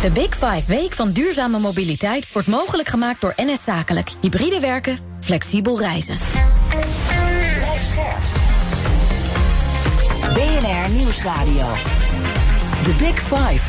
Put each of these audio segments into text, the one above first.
De Big Five Week van duurzame mobiliteit wordt mogelijk gemaakt door NS Zakelijk. Hybride werken, flexibel reizen. BNR Nieuwsradio. The Big Five.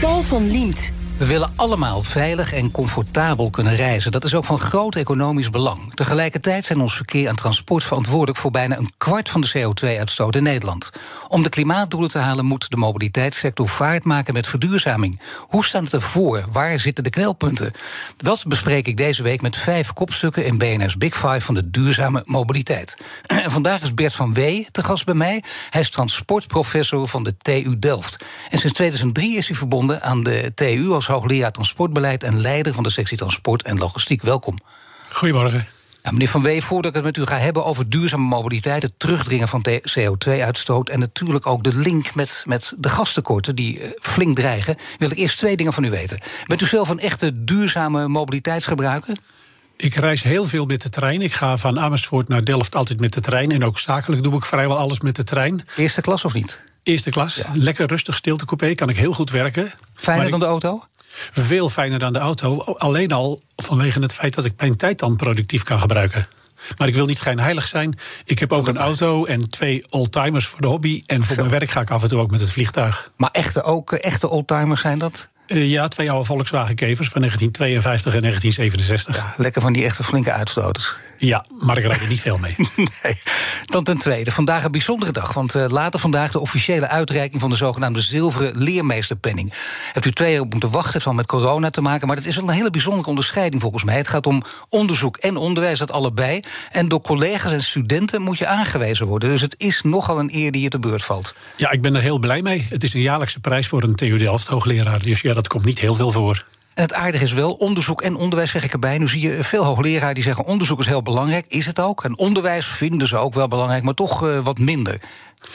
Paul van Liemt. We willen allemaal veilig en comfortabel kunnen reizen. Dat is ook van groot economisch belang. Tegelijkertijd zijn ons verkeer en transport verantwoordelijk voor bijna een kwart van de CO2-uitstoot in Nederland. Om de klimaatdoelen te halen moet de mobiliteitssector vaart maken met verduurzaming. Hoe staat het ervoor? Waar zitten de knelpunten? Dat bespreek ik deze week met vijf kopstukken in BNR's Big Five van de duurzame mobiliteit. En vandaag is Bert van Wee te gast bij mij. Hij is transportprofessor van de TU Delft. En sinds 2003 is hij verbonden aan de TU als hoogleraar transportbeleid en leider van de sectie transport en logistiek. Welkom. Goedemorgen. Ja, meneer Van Wee, voordat ik het met u ga hebben over duurzame mobiliteit, het terugdringen van CO2-uitstoot en natuurlijk ook de link met, met de gastekorten die uh, flink dreigen, wil ik eerst twee dingen van u weten. Bent u zelf een echte duurzame mobiliteitsgebruiker? Ik reis heel veel met de trein. Ik ga van Amersfoort naar Delft altijd met de trein. En ook zakelijk doe ik vrijwel alles met de trein. Eerste klas of niet? Eerste klas. Ja. Lekker rustig stiltecoupé. Kan ik heel goed werken. Fijner ik... dan de auto? Veel fijner dan de auto. Alleen al vanwege het feit dat ik mijn tijd dan productief kan gebruiken. Maar ik wil niet schijnheilig zijn. Ik heb ook een auto en twee oldtimers voor de hobby. En voor Zo. mijn werk ga ik af en toe ook met het vliegtuig. Maar echte, ook echte oldtimers zijn dat? Uh, ja, twee oude Volkswagen Kevers van 1952 en 1967. Ja, lekker van die echte flinke uitstoters. Ja, maar ik rijd er niet veel mee. nee. Dan ten tweede, vandaag een bijzondere dag. Want uh, later vandaag de officiële uitreiking van de zogenaamde zilveren leermeesterpenning. Hebt u twee jaar op moeten wachten, wel met corona te maken. Maar dat is wel een hele bijzondere onderscheiding volgens mij. Het gaat om onderzoek en onderwijs, dat allebei. En door collega's en studenten moet je aangewezen worden. Dus het is nogal een eer die je te beurt valt. Ja, ik ben er heel blij mee. Het is een jaarlijkse prijs voor een TU Delft hoogleraar. Dus ja, dat komt niet heel veel voor. En het aardige is wel, onderzoek en onderwijs zeg ik erbij. Nu zie je veel hoogleraren die zeggen onderzoek is heel belangrijk. Is het ook. En onderwijs vinden ze ook wel belangrijk, maar toch uh, wat minder.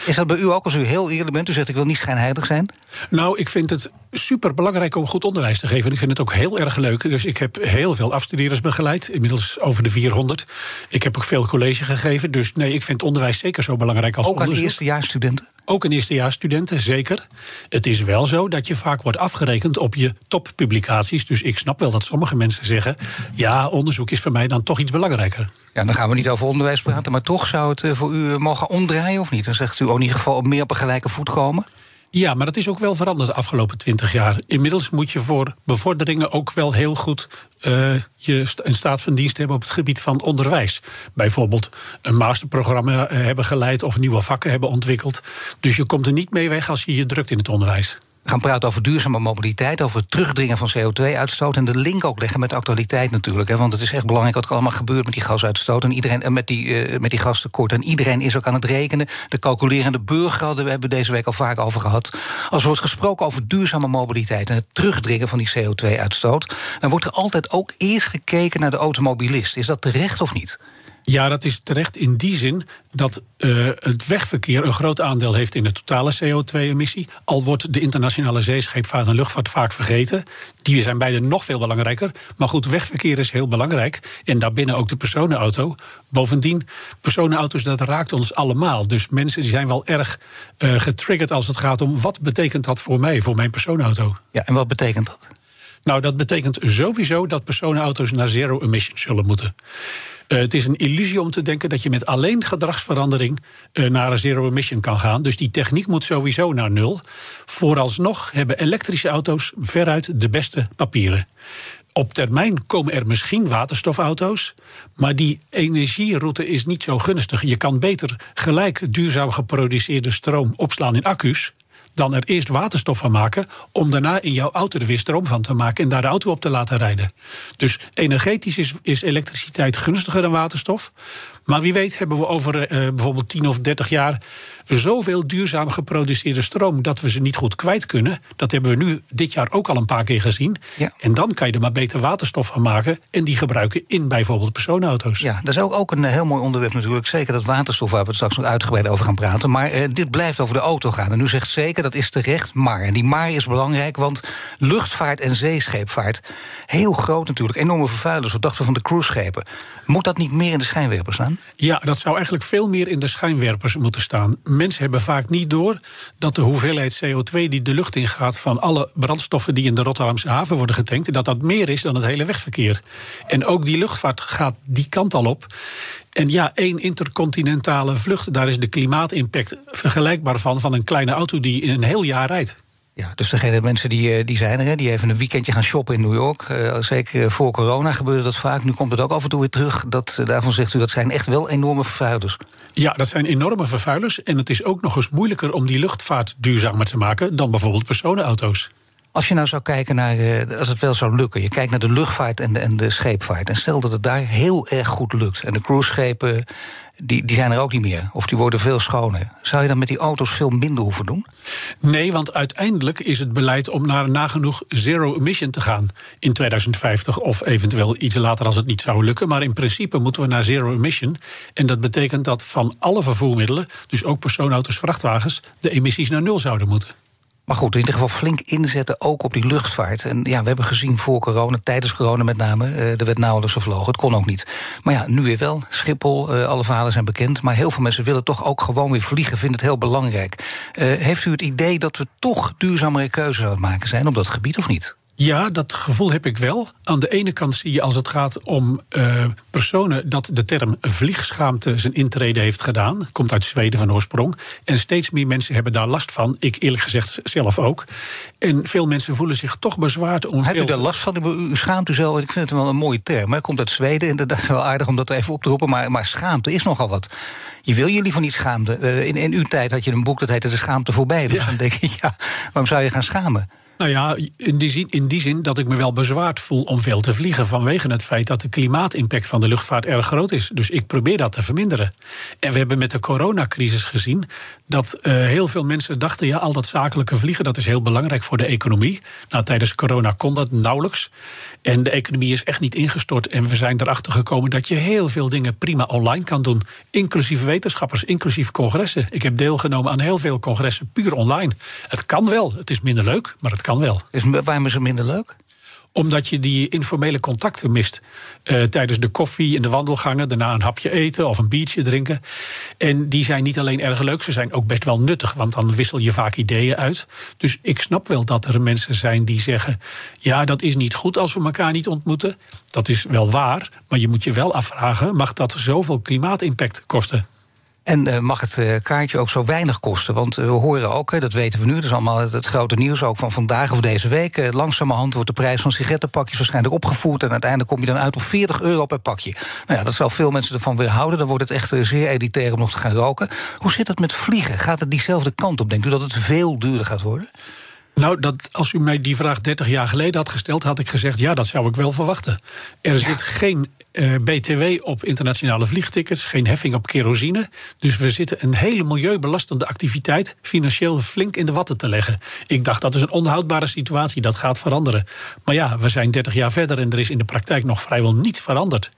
Is dat bij u ook als u heel eerlijk bent? U zegt ik wil niet schijnheilig zijn. Nou, ik vind het super belangrijk om goed onderwijs te geven. En ik vind het ook heel erg leuk. Dus ik heb heel veel afstudeerders begeleid. Inmiddels over de 400. Ik heb ook veel college gegeven. Dus nee, ik vind onderwijs zeker zo belangrijk als ook onderzoek. Ook aan eerstejaarsstudenten? Ook aan eerstejaarsstudenten, zeker. Het is wel zo dat je vaak wordt afgerekend op je toppublicaties. Dus ik snap wel dat sommige mensen zeggen... ja, onderzoek is voor mij dan toch iets belangrijker. Ja, dan gaan we niet over onderwijs praten... maar toch zou het voor u mogen omdraaien of niet? Dan zegt u ook in ieder geval meer op een gelijke voet komen? Ja, maar dat is ook wel veranderd de afgelopen twintig jaar. Inmiddels moet je voor bevorderingen ook wel heel goed uh, je een staat van dienst hebben op het gebied van onderwijs. Bijvoorbeeld een masterprogramma hebben geleid of nieuwe vakken hebben ontwikkeld. Dus je komt er niet mee weg als je je drukt in het onderwijs. Gaan praten over duurzame mobiliteit, over het terugdringen van CO2-uitstoot en de link ook leggen met actualiteit natuurlijk. Hè, want het is echt belangrijk wat er allemaal gebeurt met die gasuitstoot en iedereen, en met die, uh, met die gastekort. En iedereen is ook aan het rekenen. De calculerende burger hadden we hebben deze week al vaak over gehad. Als er wordt gesproken over duurzame mobiliteit en het terugdringen van die CO2-uitstoot, dan wordt er altijd ook eerst gekeken naar de automobilist. Is dat terecht of niet? Ja, dat is terecht in die zin dat uh, het wegverkeer een groot aandeel heeft in de totale CO2-emissie. Al wordt de internationale zeescheepvaart en luchtvaart vaak vergeten. Die zijn beide nog veel belangrijker. Maar goed, wegverkeer is heel belangrijk. En daarbinnen ook de personenauto. Bovendien, personenauto's, dat raakt ons allemaal. Dus mensen die zijn wel erg uh, getriggerd als het gaat om... wat betekent dat voor mij, voor mijn personenauto? Ja, en wat betekent dat? Nou, dat betekent sowieso dat personenauto's naar zero emission zullen moeten. Uh, het is een illusie om te denken dat je met alleen gedragsverandering uh, naar een zero emission kan gaan. Dus die techniek moet sowieso naar nul. Vooralsnog hebben elektrische auto's veruit de beste papieren. Op termijn komen er misschien waterstofauto's, maar die energieroute is niet zo gunstig. Je kan beter gelijk duurzaam geproduceerde stroom opslaan in accu's dan er eerst waterstof van maken. om daarna in jouw auto er weer stroom van te maken en daar de auto op te laten rijden. Dus energetisch is, is elektriciteit gunstiger dan waterstof. Maar wie weet hebben we over uh, bijvoorbeeld 10 of 30 jaar zoveel duurzaam geproduceerde stroom dat we ze niet goed kwijt kunnen. Dat hebben we nu dit jaar ook al een paar keer gezien. Ja. En dan kan je er maar beter waterstof van maken en die gebruiken in bijvoorbeeld personenauto's. Ja, dat is ook, ook een heel mooi onderwerp natuurlijk. Zeker dat waterstof waar we het straks nog uitgebreid over gaan praten. Maar eh, dit blijft over de auto gaan. En u zegt zeker dat is terecht maar. En die maar is belangrijk, want luchtvaart en zeescheepvaart, heel groot natuurlijk, enorme vervuilers. Wat dachten we van de cruiseschepen? Moet dat niet meer in de schijnwerpers staan? Ja, dat zou eigenlijk veel meer in de schijnwerpers moeten staan. Mensen hebben vaak niet door dat de hoeveelheid CO2 die de lucht ingaat van alle brandstoffen die in de Rotterdamse haven worden getankt, dat dat meer is dan het hele wegverkeer. En ook die luchtvaart gaat die kant al op. En ja, één intercontinentale vlucht, daar is de klimaatimpact vergelijkbaar van van een kleine auto die in een heel jaar rijdt. Ja, dus degene mensen die, eh, die zijn er, die even een weekendje gaan shoppen in New York. Uh, zeker voor corona gebeurde dat vaak. Nu komt het ook af en toe weer terug. Dat, uh, daarvan zegt u dat zijn echt wel enorme vervuilers. Ja, dat zijn enorme vervuilers. En het is ook nog eens moeilijker om die luchtvaart duurzamer te maken dan bijvoorbeeld personenauto's. Als je nou zou kijken naar, als het wel zou lukken, je kijkt naar de luchtvaart en de, en de scheepvaart. En stel dat het daar heel erg goed lukt. En de cruiseschepen die, die zijn er ook niet meer. Of die worden veel schoner. Zou je dan met die auto's veel minder hoeven doen? Nee, want uiteindelijk is het beleid om naar nagenoeg zero emission te gaan in 2050. Of eventueel iets later als het niet zou lukken. Maar in principe moeten we naar zero emission. En dat betekent dat van alle vervoermiddelen, dus ook personenauto's, vrachtwagens, de emissies naar nul zouden moeten. Maar goed, in ieder geval flink inzetten ook op die luchtvaart. En ja, we hebben gezien voor corona, tijdens corona met name, uh, er werd nauwelijks gevlogen. Het kon ook niet. Maar ja, nu weer wel. Schiphol, uh, alle verhalen zijn bekend. Maar heel veel mensen willen toch ook gewoon weer vliegen, vinden het heel belangrijk. Uh, heeft u het idee dat we toch duurzamere keuzes aan het maken zijn op dat gebied of niet? Ja, dat gevoel heb ik wel. Aan de ene kant zie je als het gaat om uh, personen dat de term vliegschaamte zijn intrede heeft gedaan. Komt uit Zweden van oorsprong. En steeds meer mensen hebben daar last van. Ik eerlijk gezegd zelf ook. En veel mensen voelen zich toch bezwaard om. Heb u daar last van? U schaamt u zelf. Ik vind het wel een mooie term. Hij komt uit Zweden. En dat is wel aardig om dat even op te roepen. Maar, maar schaamte is nogal wat. Je wil jullie van niet schaamte. Uh, in, in uw tijd had je een boek dat heette De Schaamte voorbij. Dus ja. dan denk je, ja, waarom zou je gaan schamen? Nou ja, in die, zin, in die zin dat ik me wel bezwaard voel om veel te vliegen. vanwege het feit dat de klimaatimpact van de luchtvaart erg groot is. Dus ik probeer dat te verminderen. En we hebben met de coronacrisis gezien dat uh, heel veel mensen dachten: ja, al dat zakelijke vliegen dat is heel belangrijk voor de economie. Nou, tijdens corona kon dat nauwelijks. En de economie is echt niet ingestort. En we zijn erachter gekomen dat je heel veel dingen prima online kan doen. Inclusief wetenschappers, inclusief congressen. Ik heb deelgenomen aan heel veel congressen puur online. Het kan wel. Het is minder leuk, maar het kan wel. Is, waarom is het minder leuk? Omdat je die informele contacten mist. Uh, tijdens de koffie in de wandelgangen, daarna een hapje eten of een biertje drinken. En die zijn niet alleen erg leuk, ze zijn ook best wel nuttig. Want dan wissel je vaak ideeën uit. Dus ik snap wel dat er mensen zijn die zeggen: ja, dat is niet goed als we elkaar niet ontmoeten. Dat is wel waar, maar je moet je wel afvragen: mag dat zoveel klimaatimpact kosten? En uh, mag het uh, kaartje ook zo weinig kosten? Want uh, we horen ook, dat weten we nu, dat is allemaal het, grote nieuws ook van vandaag of deze week. langzamerhand wordt de prijs van sigarettenpakjes waarschijnlijk opgevoerd. En uiteindelijk kom je dan uit op 40 euro per pakje. Nou ja, dat zal veel mensen ervan weerhouden. Dan wordt het echt zeer elitair om nog te gaan roken. Hoe zit het met vliegen? Gaat het diezelfde kant op? Denkt u dat het veel duurder gaat worden? Nou, dat, als u mij die vraag 30 jaar geleden had gesteld, had ik gezegd: ja, dat zou ik wel verwachten. Er zit geen uh, BTW op internationale vliegtickets, geen heffing op kerosine. Dus we zitten een hele milieubelastende activiteit financieel flink in de watten te leggen. Ik dacht dat is een onhoudbare situatie, dat gaat veranderen. Maar ja, we zijn 30 jaar verder en er is in de praktijk nog vrijwel niets veranderd.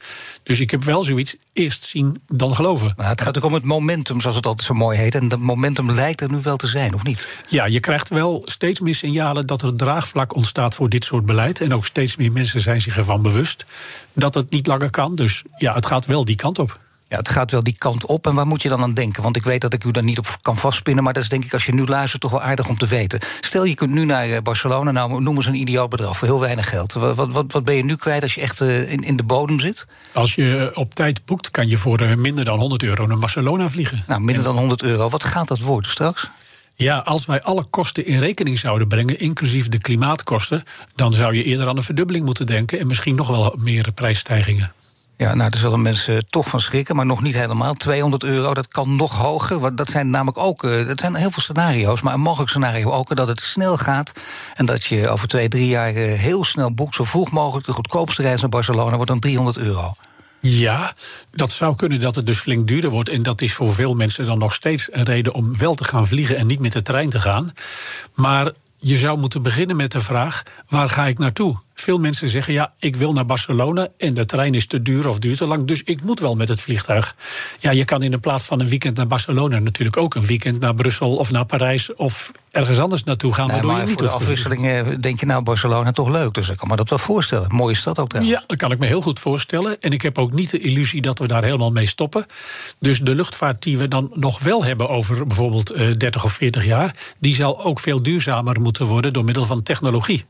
Dus ik heb wel zoiets eerst zien dan geloven. Maar het gaat ook om het momentum, zoals het altijd zo mooi heet. En dat momentum lijkt er nu wel te zijn, of niet? Ja, je krijgt wel steeds meer signalen dat er draagvlak ontstaat voor dit soort beleid. En ook steeds meer mensen zijn zich ervan bewust dat het niet langer kan. Dus ja, het gaat wel die kant op. Ja, het gaat wel die kant op. En waar moet je dan aan denken? Want ik weet dat ik u daar niet op kan vastpinnen. Maar dat is denk ik, als je nu luistert, toch wel aardig om te weten. Stel, je kunt nu naar eh, Barcelona. Nou, noem eens een ideaal bedrag voor heel weinig geld. Wat, wat, wat ben je nu kwijt als je echt uh, in, in de bodem zit? Als je op tijd boekt, kan je voor minder dan 100 euro naar Barcelona vliegen. Nou, minder dan 100 euro. Wat gaat dat worden straks? Ja, als wij alle kosten in rekening zouden brengen, inclusief de klimaatkosten, dan zou je eerder aan een verdubbeling moeten denken en misschien nog wel meer prijsstijgingen. Ja, nou, daar zullen mensen toch van schrikken, maar nog niet helemaal. 200 euro, dat kan nog hoger. Want dat zijn namelijk ook, eh, dat zijn heel veel scenario's, maar een mogelijk scenario ook dat het snel gaat en dat je over twee, drie jaar eh, heel snel boekt, zo vroeg mogelijk de goedkoopste reis naar Barcelona wordt dan 300 euro. Ja, dat zou kunnen dat het dus flink duurder wordt. En dat is voor veel mensen dan nog steeds een reden om wel te gaan vliegen en niet met de trein te gaan. Maar je zou moeten beginnen met de vraag: waar ga ik naartoe? Veel mensen zeggen ja, ik wil naar Barcelona en de trein is te duur of duurt te lang, dus ik moet wel met het vliegtuig. Ja, je kan in de plaats van een weekend naar Barcelona natuurlijk ook een weekend naar Brussel of naar Parijs of ergens anders naartoe gaan. Nee, maar je niet voor de afwisseling eh, denk je nou Barcelona toch leuk, dus ik kan me dat wel voorstellen. Mooie stad ook daar. Ja, dat kan ik me heel goed voorstellen. En ik heb ook niet de illusie dat we daar helemaal mee stoppen. Dus de luchtvaart die we dan nog wel hebben over bijvoorbeeld 30 eh, of 40 jaar, die zal ook veel duurzamer moeten worden door middel van technologie.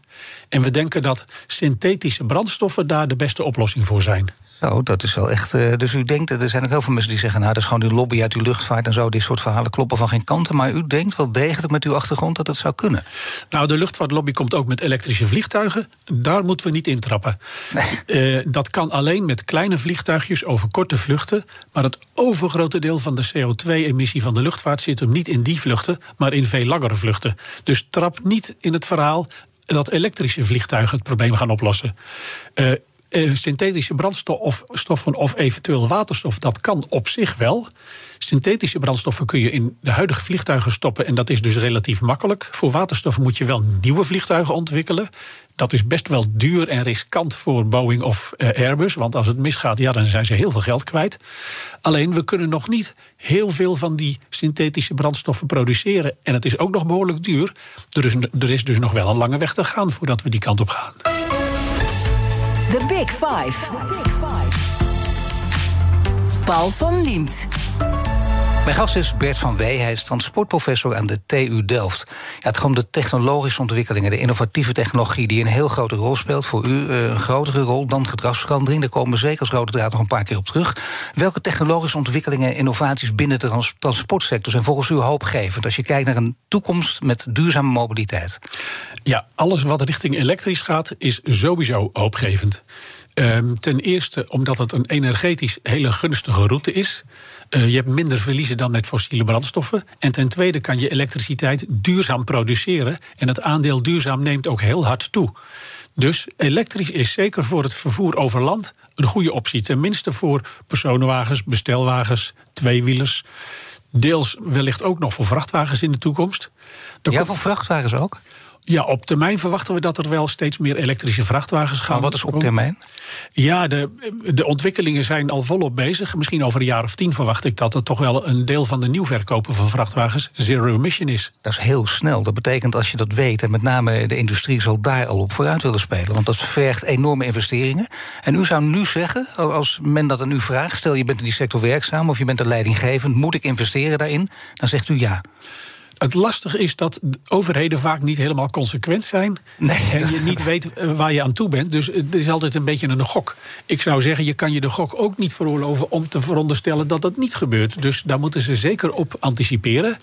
En we denken dat synthetische brandstoffen daar de beste oplossing voor zijn. Zo, dat is wel echt. Uh, dus u denkt, er zijn ook heel veel mensen die zeggen: Nou, dat is gewoon die lobby uit uw luchtvaart en zo. Dit soort verhalen kloppen van geen kanten. Maar u denkt wel degelijk met uw achtergrond dat het zou kunnen. Nou, de luchtvaartlobby komt ook met elektrische vliegtuigen. Daar moeten we niet intrappen. Nee. Uh, dat kan alleen met kleine vliegtuigjes over korte vluchten. Maar het overgrote deel van de CO2-emissie van de luchtvaart zit hem niet in die vluchten, maar in veel langere vluchten. Dus trap niet in het verhaal dat elektrische vliegtuigen het probleem gaan oplossen. Uh, synthetische brandstoffen of eventueel waterstof, dat kan op zich wel. Synthetische brandstoffen kun je in de huidige vliegtuigen stoppen en dat is dus relatief makkelijk. Voor waterstof moet je wel nieuwe vliegtuigen ontwikkelen. Dat is best wel duur en riskant voor Boeing of eh, Airbus. Want als het misgaat, ja, dan zijn ze heel veel geld kwijt. Alleen we kunnen nog niet heel veel van die synthetische brandstoffen produceren. En het is ook nog behoorlijk duur. Er is, er is dus nog wel een lange weg te gaan voordat we die kant op gaan. The Big Five. The Big Five. Paul van Liemt. Mijn gast is Bert van Wee. Hij is transportprofessor aan de TU Delft. Ja, het gaat om de technologische ontwikkelingen, de innovatieve technologie... die een heel grote rol speelt voor u. Eh, een grotere rol dan gedragsverandering. Daar komen we zeker als rode draad nog een paar keer op terug. Welke technologische ontwikkelingen en innovaties binnen de transportsector... zijn volgens u hoopgevend als je kijkt naar een toekomst met duurzame mobiliteit? Ja, alles wat richting elektrisch gaat is sowieso hoopgevend. Um, ten eerste omdat het een energetisch hele gunstige route is. Uh, je hebt minder verliezen dan met fossiele brandstoffen. En ten tweede kan je elektriciteit duurzaam produceren. En het aandeel duurzaam neemt ook heel hard toe. Dus elektrisch is zeker voor het vervoer over land een goede optie. Tenminste voor personenwagens, bestelwagens, tweewielers. Deels wellicht ook nog voor vrachtwagens in de toekomst. ja, voor vrachtwagens ook? Ja, op termijn verwachten we dat er wel steeds meer elektrische vrachtwagens gaan. Maar wat is op termijn? Ja, de, de ontwikkelingen zijn al volop bezig. Misschien over een jaar of tien verwacht ik dat het toch wel een deel van de nieuwverkopen van vrachtwagens zero emission is. Dat is heel snel. Dat betekent als je dat weet, en met name de industrie zal daar al op vooruit willen spelen. Want dat vergt enorme investeringen. En u zou nu zeggen, als men dat aan u vraagt, stel je bent in die sector werkzaam of je bent er leidinggevend, moet ik investeren daarin? Dan zegt u ja. Het lastige is dat overheden vaak niet helemaal consequent zijn. Nee, en je niet weet eh, waar je aan toe bent. Dus het is altijd een beetje een gok. Ik zou zeggen, je kan je de gok ook niet veroorloven om te veronderstellen dat dat niet gebeurt. Dus daar moeten ze zeker op anticiperen.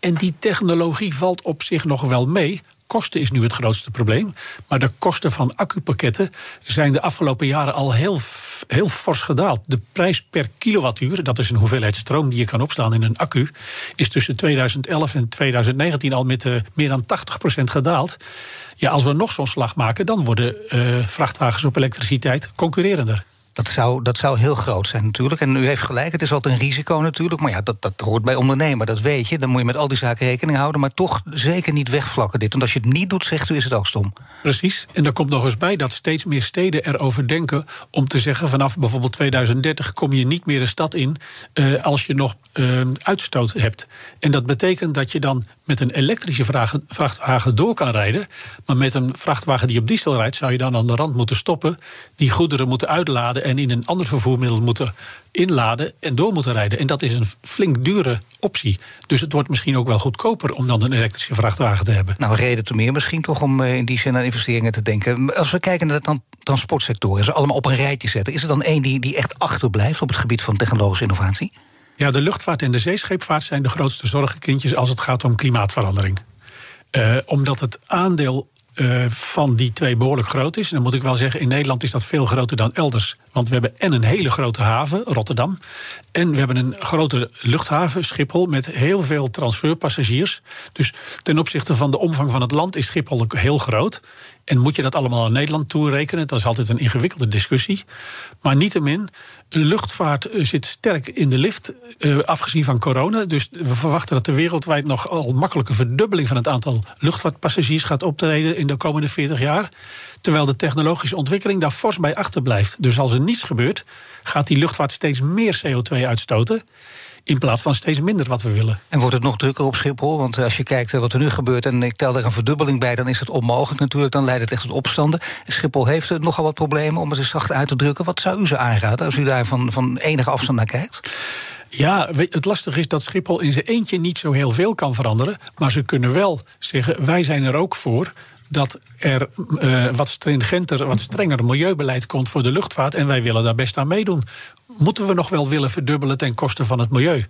En die technologie valt op zich nog wel mee kosten is nu het grootste probleem. Maar de kosten van accupakketten zijn de afgelopen jaren al heel, heel fors gedaald. De prijs per kilowattuur, dat is een hoeveelheid stroom die je kan opslaan in een accu, is tussen 2011 en 2019 al met uh, meer dan 80% gedaald. Ja, als we nog zo'n slag maken, dan worden uh, vrachtwagens op elektriciteit concurrerender. Dat zou, dat zou heel groot zijn natuurlijk. En u heeft gelijk, het is altijd een risico natuurlijk. Maar ja, dat, dat hoort bij ondernemen, dat weet je. Dan moet je met al die zaken rekening houden. Maar toch zeker niet wegvlakken dit. Want als je het niet doet, zegt u, is het ook stom. Precies. En er komt nog eens bij dat steeds meer steden erover denken... om te zeggen, vanaf bijvoorbeeld 2030 kom je niet meer de stad in... Uh, als je nog uh, uitstoot hebt. En dat betekent dat je dan met een elektrische vrachtwagen door kan rijden. Maar met een vrachtwagen die op diesel rijdt, zou je dan aan de rand moeten stoppen. Die goederen moeten uitladen en in een ander vervoermiddel moeten inladen en door moeten rijden. En dat is een flink dure optie. Dus het wordt misschien ook wel goedkoper om dan een elektrische vrachtwagen te hebben. Nou, reden te meer misschien toch om eh, in die zin aan investeringen te denken. Als we kijken naar de transportsectoren, ze allemaal op een rijtje zetten, is er dan één die, die echt achterblijft op het gebied van technologische innovatie? Ja, de luchtvaart en de zeescheepvaart zijn de grootste zorgenkindjes als het gaat om klimaatverandering. Uh, omdat het aandeel eh, van die twee behoorlijk groot is. En dan moet ik wel zeggen, in Nederland is dat veel groter dan elders. Want we hebben en een hele grote haven, Rotterdam. En we hebben een grote luchthaven, Schiphol, met heel veel transferpassagiers. Dus ten opzichte van de omvang van het land is Schiphol ook heel groot. En moet je dat allemaal aan Nederland toerekenen? Dat is altijd een ingewikkelde discussie. Maar niettemin, luchtvaart eh, zit sterk in de lift, eh, afgezien van corona. Dus we verwachten dat er wereldwijd nog al makkelijke verdubbeling van het aantal luchtvaartpassagiers gaat optreden in de komende 40 jaar. Terwijl de technologische ontwikkeling daar fors bij achterblijft. Dus als er niets gebeurt, gaat die luchtvaart steeds meer CO2 uitstoten. In plaats van steeds minder wat we willen. En wordt het nog drukker op Schiphol? Want als je kijkt wat er nu gebeurt en ik tel er een verdubbeling bij, dan is het onmogelijk natuurlijk. Dan leidt het echt tot opstanden. Schiphol heeft nogal wat problemen om het eens zacht uit te drukken. Wat zou u ze aanraden als u daar van, van enige afstand naar kijkt? Ja, het lastige is dat Schiphol in zijn eentje niet zo heel veel kan veranderen. Maar ze kunnen wel zeggen: wij zijn er ook voor dat er uh, wat stringenter, wat strenger milieubeleid komt voor de luchtvaart. En wij willen daar best aan meedoen. Moeten we nog wel willen verdubbelen ten koste van het milieu?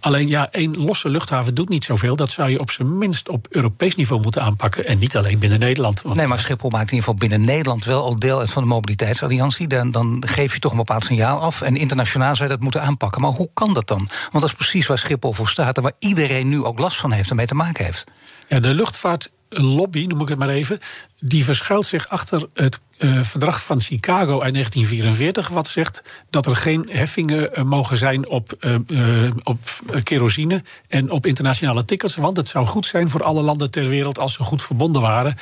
Alleen ja, één losse luchthaven doet niet zoveel. Dat zou je op zijn minst op Europees niveau moeten aanpakken. En niet alleen binnen Nederland. Nee, maar Schiphol maakt in ieder geval binnen Nederland wel al deel uit van de mobiliteitsalliantie. Dan, dan geef je toch een bepaald signaal af. En internationaal zou je dat moeten aanpakken. Maar hoe kan dat dan? Want dat is precies waar Schiphol voor staat. En waar iedereen nu ook last van heeft en mee te maken heeft. Ja, de luchtvaart lobby, noem ik het maar even, die verschuilt zich achter het uh, verdrag van Chicago uit 1944, wat zegt dat er geen heffingen uh, mogen zijn op, uh, op kerosine en op internationale tickets. Want het zou goed zijn voor alle landen ter wereld als ze goed verbonden waren.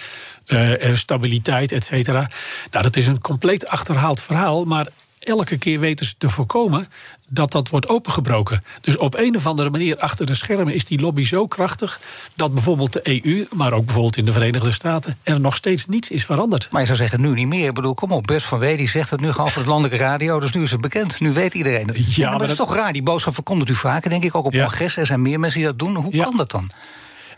stabiliteit, et cetera. Nou, dat is een compleet achterhaald verhaal, maar elke keer weten ze te voorkomen dat dat wordt opengebroken. Dus op een of andere manier achter de schermen is die lobby zo krachtig dat bijvoorbeeld de EU, maar ook bijvoorbeeld in de Verenigde Staten, er nog steeds niets is veranderd. Maar je zou zeggen, nu niet meer. Ik bedoel, kom op, Bert van Wee die zegt het nu gewoon voor de landelijke radio, dus nu is het bekend. Nu weet iedereen het. Ja, maar, dat is toch raar. Die boodschap verkondigt u vaker, denk ik, ook op ja. congressen. Er zijn meer mensen die dat doen. Hoe kan dat dan?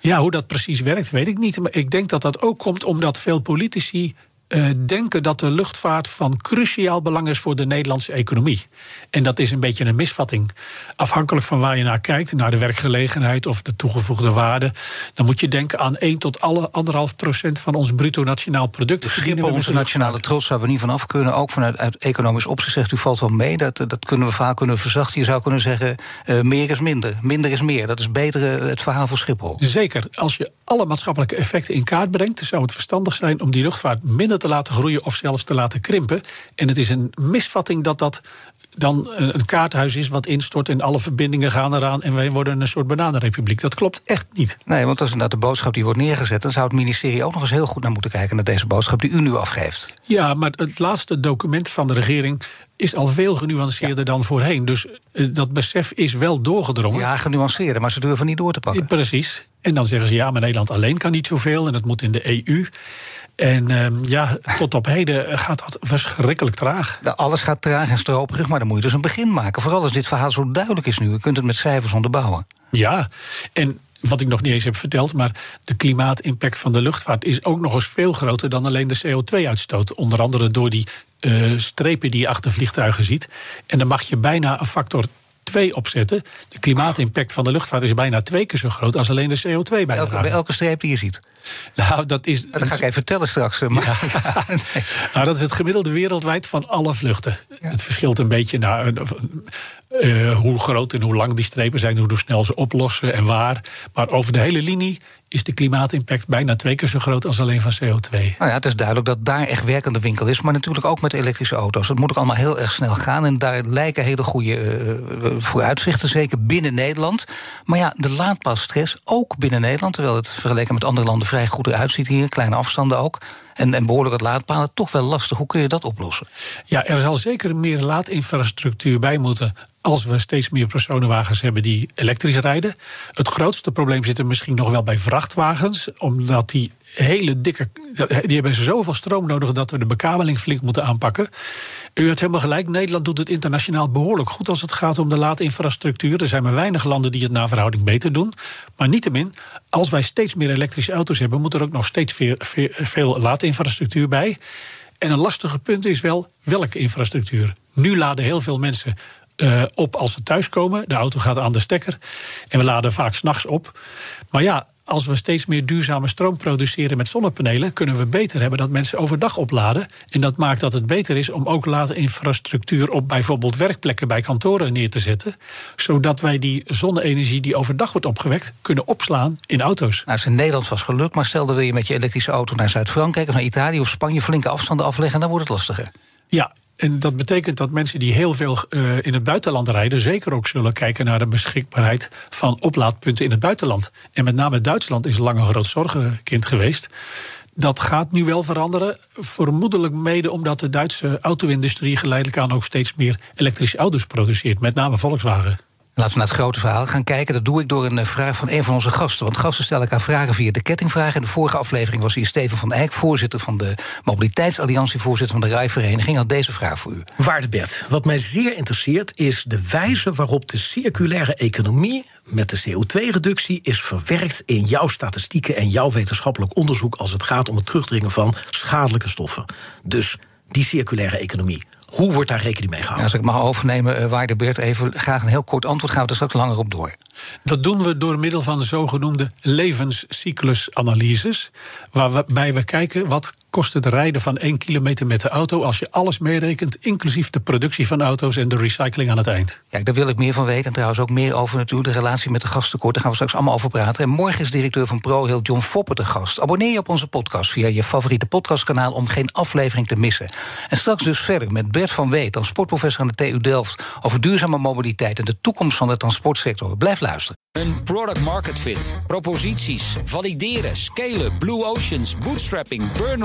Ja, hoe dat precies werkt, weet ik niet. Maar ik denk dat dat ook komt omdat veel politici uh, denken dat de luchtvaart van cruciaal belang is voor de Nederlandse economie. En dat is een beetje een misvatting. Afhankelijk van waar je naar kijkt, naar de werkgelegenheid of de toegevoegde waarde, dan moet je denken aan 1 tot alle anderhalf procent van ons bruto nationaal product. Schiphol, onze nationale trots, waar we niet van af kunnen. Ook vanuit uit economisch opzicht zegt u valt wel mee. Dat, dat kunnen we vaak kunnen verzachten. Je zou kunnen zeggen: uh, meer is minder, minder is meer. Dat is beter uh, het verhaal voor Schiphol. Zeker. Als je alle maatschappelijke effecten in kaart brengt, zou het verstandig zijn om die luchtvaart minder te laten groeien of zelfs te laten krimpen. En het is een misvatting dat dat dan een kaarthuis is wat instort en alle verbindingen gaan eraan en wij worden een soort bananenrepubliek. Dat klopt echt niet. Nee, want als inderdaad de boodschap die wordt neergezet, dan zou het ministerie ook nog eens heel goed naar moeten kijken naar deze boodschap die u nu afgeeft. Ja, maar het laatste document van de regering is al veel genuanceerder dan voorheen. Dus eh, dat besef is wel doorgedrongen. Ja, genuanceerder, maar ze durven niet door te pakken. Precies. En dan zeggen ze ja, maar Nederland alleen kan niet zoveel en dat moet in de EU. En uh, ja, tot op heden gaat dat verschrikkelijk traag. alles gaat traag en stroperig, maar dan moet je dus een begin maken. Vooral als dit verhaal zo duidelijk is nu. Je kunt het met cijfers onderbouwen. Ja, en wat ik nog niet eens heb verteld, maar de klimaatimpact van de luchtvaart is ook nog eens veel groter dan alleen de CO2-uitstoot. Onder andere door die uh, strepen die je achter vliegtuigen ziet. En dan mag je bijna een factor 2 opzetten. De klimaatimpact van de luchtvaart is bijna twee keer zo groot als alleen de CO2 bij elke, bij elke streep die je ziet. Nou, dat is. Dat ga ik even vertellen straks. Eh, maar... Ja. nou, dat is het gemiddelde wereldwijd van alle vluchten. Het verschilt een beetje naar uh, hoe groot en hoe lang die strepen zijn, hoe snel ze oplossen en waar. Maar over de hele linie is de klimaatimpact bijna twee keer zo groot als alleen van CO2. Nou ja, het is duidelijk dat daar echt werkende winkel is. Maar natuurlijk ook met elektrische auto's. Dat moet ook allemaal heel erg snel gaan. En daar lijken hele goede uh, vooruitzichten, zeker binnen Nederland. Maar ja, de laadpaalstress ook binnen Nederland. Terwijl het vergeleken met andere landen vrij goed eruit ziet hier. Kleine afstanden ook. En, en behoorlijk het laadpalen, toch wel lastig. Hoe kun je dat oplossen? Ja, er zal zeker meer laadinfrastructuur bij moeten als we steeds meer personenwagens hebben die elektrisch rijden. Het grootste probleem zit er misschien nog wel bij vrachtwagens, omdat die hele dikke. die hebben zoveel stroom nodig dat we de bekabeling flink moeten aanpakken. U hebt helemaal gelijk. Nederland doet het internationaal behoorlijk goed als het gaat om de laadinfrastructuur. Er zijn maar weinig landen die het naar verhouding beter doen. Maar niettemin, als wij steeds meer elektrische auto's hebben, moet er ook nog steeds veel, veel laadinfrastructuur bij. En een lastige punt is wel welke infrastructuur. Nu laden heel veel mensen uh, op als ze thuiskomen. De auto gaat aan de stekker. En we laden vaak s'nachts op. Maar ja, als we steeds meer duurzame stroom produceren met zonnepanelen, kunnen we beter hebben dat mensen overdag opladen. En dat maakt dat het beter is om ook later infrastructuur op bijvoorbeeld werkplekken bij kantoren neer te zetten. Zodat wij die zonne-energie die overdag wordt opgewekt, kunnen opslaan in auto's. Nou, is in Nederland was gelukt, maar stel dat wil je met je elektrische auto naar Zuid-Frankrijk of naar Italië of Spanje flinke afstanden afleggen, dan wordt het lastiger. Ja, en dat betekent dat mensen die heel veel uh, in het buitenland rijden, zeker ook zullen kijken naar de beschikbaarheid van oplaadpunten in het buitenland. En met name Duitsland is lang een groot zorgenkind geweest. Dat gaat nu wel veranderen. Vermoedelijk mede omdat de Duitse auto-industrie geleidelijk aan ook steeds meer elektrische auto's produceert, met name Volkswagen. Laten we naar het grote verhaal gaan kijken. Dat doe ik door een eh, vraag van een van onze gasten. Want gasten stellen elkaar vragen via de kettingvraag. In de vorige aflevering was hier Steven van Eyck, voorzitter van de Mobiliteitsalliantie, voorzitter van de Rijvereniging, had deze vraag voor u. Waarde Bert, wat mij zeer interesseert is de wijze waarop de circulaire economie met de CO2-reductie is verwerkt in jouw statistieken en jouw wetenschappelijk onderzoek als het gaat om het terugdringen van schadelijke stoffen. Dus die circulaire economie. Hoe wordt daar rekening mee gehouden? als ik mag overnemen, uh, Waarde Bert, even graag een heel kort antwoord. Gaan we er straks langer op door. Dat doen we door middel van de zogenoemde levenscyclusanalyses. Waarbij we kijken wat kost het rijden van 1 kilometer met de auto als je alles meerekent, inclusief de productie van auto's en de recycling aan het eind. Kijk, daar wil ik meer van weten. En trouwens ook meer over natuurlijk de relatie met de gasttekort. Daar gaan we straks allemaal over praten. En morgen is directeur van ProHeal John Foppen de gast. Abonneer je op onze podcast via je favoriete podcastkanaal om geen aflevering te missen. En straks dus verder met Bert van Weet, dan sportprofessor aan de TU Delft, over duurzame mobiliteit en de toekomst van de transportsector. Blijf luisteren. Een product market fit, proposities, valideren, scalen, blue oceans, bootstrapping, burn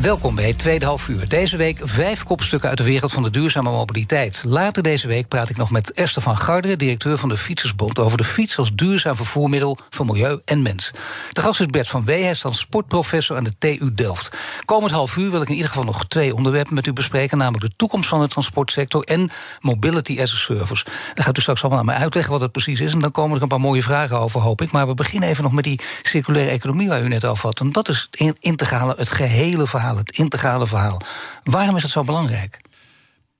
Welkom bij het tweede half uur. Deze week vijf kopstukken uit de wereld van de duurzame mobiliteit. Later deze week praat ik nog met Esther van Garderen, directeur van de Fietsersbond, over de fiets als duurzaam vervoermiddel voor milieu en mens. De gast is Bert van Wee, hij is dan sportprofessor aan de TU Delft. Komend half uur wil ik in ieder geval nog twee onderwerpen met u bespreken, namelijk de toekomst van de transportsector en mobility as a service. Dan gaat u straks allemaal aan mij uitleggen wat het precies is en dan komen er een paar mooie vragen over, hoop ik. Maar we beginnen even nog met die circulaire economie waar u net over had. En dat is het integrale, het gehele verhaal het integrale verhaal. Waarom is het zo belangrijk?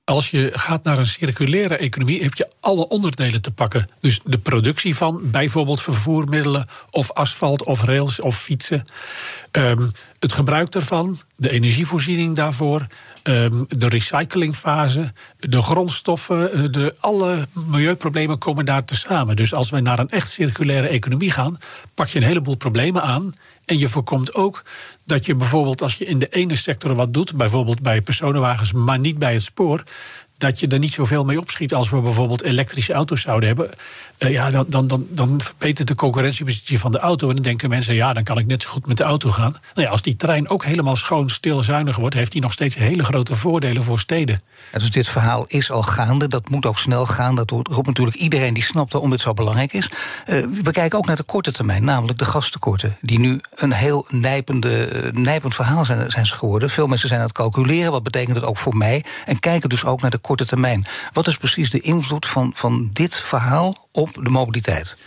Als je gaat naar een circulaire economie, heb je alle onderdelen te pakken. Dus de productie van bijvoorbeeld vervoermiddelen, of asfalt, of rails, of fietsen. Um, het gebruik daarvan, de energievoorziening daarvoor, um, de recyclingfase, de grondstoffen, eh, de, alle milieuproblemen komen daar te samen. Dus als we naar een echt circulaire economie gaan, pak je een heleboel problemen aan. En je voorkomt ook dat je bijvoorbeeld als je in de ene sector wat doet, bijvoorbeeld bij personenwagens, maar niet bij het spoor, dat je er niet zoveel mee opschiet als we bijvoorbeeld elektrische auto's zouden hebben. Uh, ja, dan, dan, dan, dan verbetert de concurrentiepositie van de auto. En dan denken mensen, ja, dan kan ik net zo goed met de auto gaan. Nou ja, als die trein ook helemaal schoon, stil, zuinig wordt, heeft hij nog steeds hele grote voordelen voor steden. Dus dit verhaal is al gaande. Dat moet ook snel gaan. Dat roept natuurlijk iedereen die snapt waarom dit zo belangrijk is. Uh, we kijken ook naar de korte termijn, namelijk de gastekorten. Die nu een heel nijpende, uh, nijpend verhaal zijn, zijn ze geworden. Veel mensen zijn aan het calculeren. Wat betekent het ook voor mij? En kijken dus ook naar de korte Wat is precies de invloed van, van dit verhaal op de mobiliteit?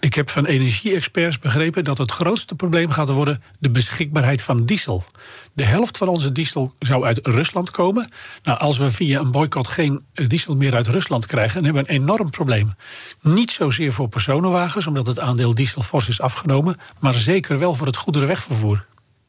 Ik heb van energie-experts begrepen dat het grootste probleem gaat worden de beschikbaarheid van diesel. De helft van onze diesel zou uit Rusland komen. Nou, als we via een boycott geen eh, diesel meer uit Rusland krijgen, dan hebben we een enorm probleem. Niet zozeer voor personenwagens, omdat het aandeel diesel fors is afgenomen, maar zeker wel voor het goederenwegvervoer.